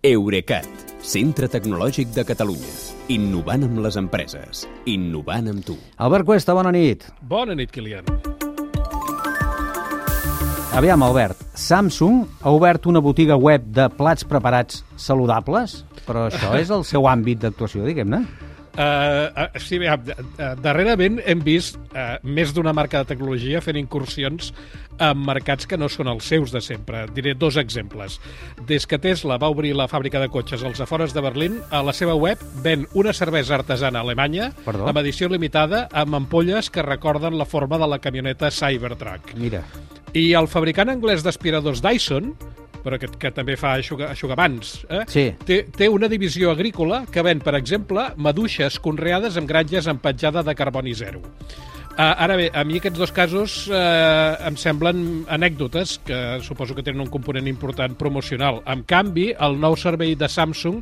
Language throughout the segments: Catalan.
Eurecat, centre tecnològic de Catalunya. Innovant amb les empreses. Innovant amb tu. Albert Cuesta, bona nit. Bona nit, Kilian. Aviam, Albert, Samsung ha obert una botiga web de plats preparats saludables, però això és el seu àmbit d'actuació, diguem-ne. Uh, uh, sí, uh, darrerament hem vist uh, més d'una marca de tecnologia fent incursions en mercats que no són els seus de sempre. Diré dos exemples. Des que Tesla va obrir la fàbrica de cotxes als afores de Berlín, a la seva web ven una cervesa artesana alemanya Perdó? amb edició limitada amb ampolles que recorden la forma de la camioneta Cybertruck. Mira, I el fabricant anglès d'aspiradors Dyson, però que, que també fa aixuga, aixugamans, eh? Sí. té, té una divisió agrícola que ven, per exemple, maduixes conreades amb granges amb petjada de carboni zero. Uh, ara bé, a mi aquests dos casos uh, em semblen anècdotes que suposo que tenen un component important promocional. En canvi, el nou servei de Samsung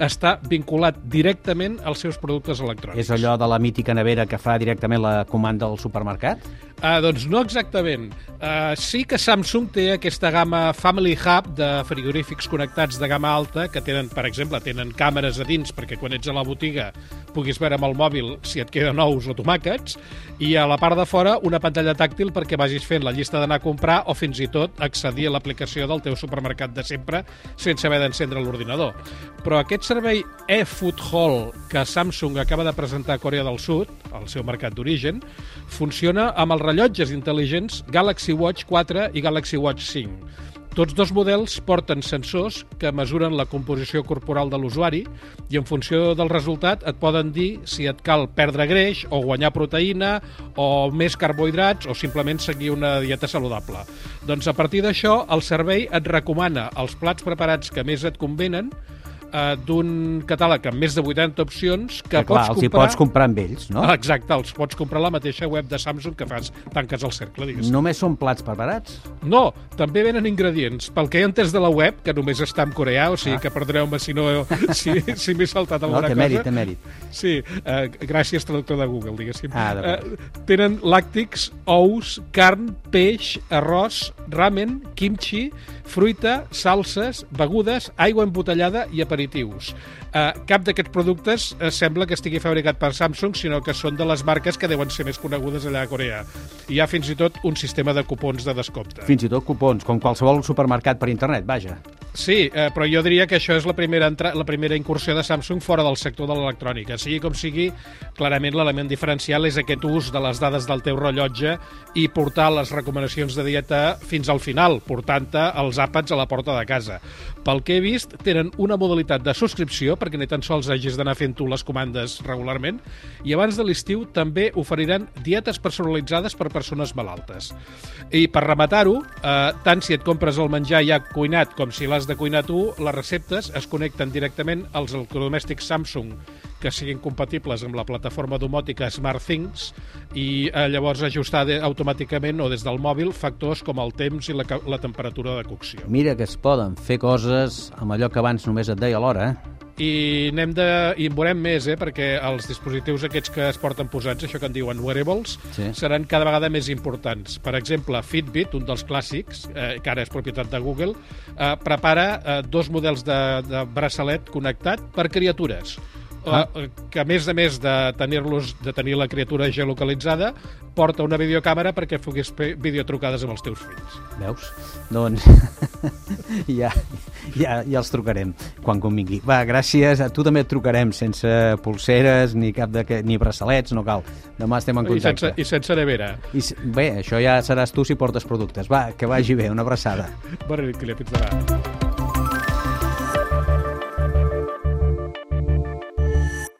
està vinculat directament als seus productes electrònics. és allò de la mítica nevera que fa directament la comanda al supermercat? Uh, doncs no exactament. Uh, sí que Samsung té aquesta gamma Family Hub de frigorífics connectats de gamma alta que tenen, per exemple, tenen càmeres a dins perquè quan ets a la botiga puguis veure amb el mòbil si et queden ous o tomàquets i a la part de fora una pantalla tàctil perquè vagis fent la llista d'anar a comprar o fins i tot accedir a l'aplicació del teu supermercat de sempre sense haver d'encendre l'ordinador. Però aquest servei eFood Hall que Samsung acaba de presentar a Corea del Sud, al seu mercat d'origen, funciona amb els rellotges intel·ligents Galaxy Watch 4 i Galaxy Watch 5. Tots dos models porten sensors que mesuren la composició corporal de l'usuari i en funció del resultat et poden dir si et cal perdre greix o guanyar proteïna o més carbohidrats o simplement seguir una dieta saludable. Doncs a partir d'això el servei et recomana els plats preparats que més et convenen eh, d'un catàleg amb més de 80 opcions que, Que, clar, pots els comprar... pots comprar amb ells, no? Exacte, els pots comprar a la mateixa web de Samsung que fas, tanques el cercle, digues. No. Només són plats preparats? no, també venen ingredients. Pel que he entès de la web, que només està en coreà, o sigui Ah. que perdoneu-me si, no, si, si m'he saltat No, alguna té cosa. mèrit, té mèrit. Sí, eh, gràcies traductor de Google, diguéssim. Ah, eh, tenen làctics, ous, carn, peix, arròs, ramen, kimchi, fruita, salses, begudes, aigua embotellada i aperitius. Eh, cap d'aquests productes eh, sembla que estigui fabricat per Samsung, sinó que són de les marques que deuen ser més conegudes allà a Corea. Hi ha fins i tot un sistema de cupons de descompte. Fins i tot cupons, com qualsevol supermercat per internet, vaja. Sí, eh, però jo diria que això és la primera, entra la primera incursió de Samsung fora del sector de l'electrònica. Sigui com sigui, clarament l'element diferencial és aquest ús de les dades del teu rellotge i portar les recomanacions de dieta fins al final, portant-te els àpats a la porta de casa. Pel que he vist, tenen una modalitat de subscripció, perquè ni tan sols hagis d'anar fent tu les comandes regularment, i abans de l'estiu també oferiran dietes personalitzades per persones malaltes. I per rematar-ho, eh, tant si et compres el menjar ja cuinat com si l'has de cuinar tu, les receptes es connecten directament als electrodomèstics Samsung que siguin compatibles amb la plataforma domòtica SmartThings i eh, llavors ajustar de, automàticament o des del mòbil factors com el temps i la, la temperatura de cocció. Mira que es poden fer coses amb allò que abans només et deia l'hora, eh? I n'hem de... i en veurem més, eh? perquè els dispositius aquests que es porten posats, això que en diuen wearables, Sí. seran cada vegada més importants. Per exemple, Fitbit, un dels clàssics, eh, que ara és propietat de Google, eh, prepara eh, dos models de, de braçalet connectat per criatures. Ah. Eh, que a més a més de tenir-los de tenir la criatura geolocalitzada, porta una videocàmera perquè puguis fer videotrucades amb els teus fills. Veus? Doncs ja, ja, ja els trucarem quan convingui. Va, gràcies. A tu també et trucarem sense pulseres ni cap de, ni braçalets, no cal. Demà estem en I sense, contacte. I sense nevera. I, bé, això ja seràs tu si portes productes. Va, que vagi bé. Una abraçada. Bona nit, Kilian. Fins demà.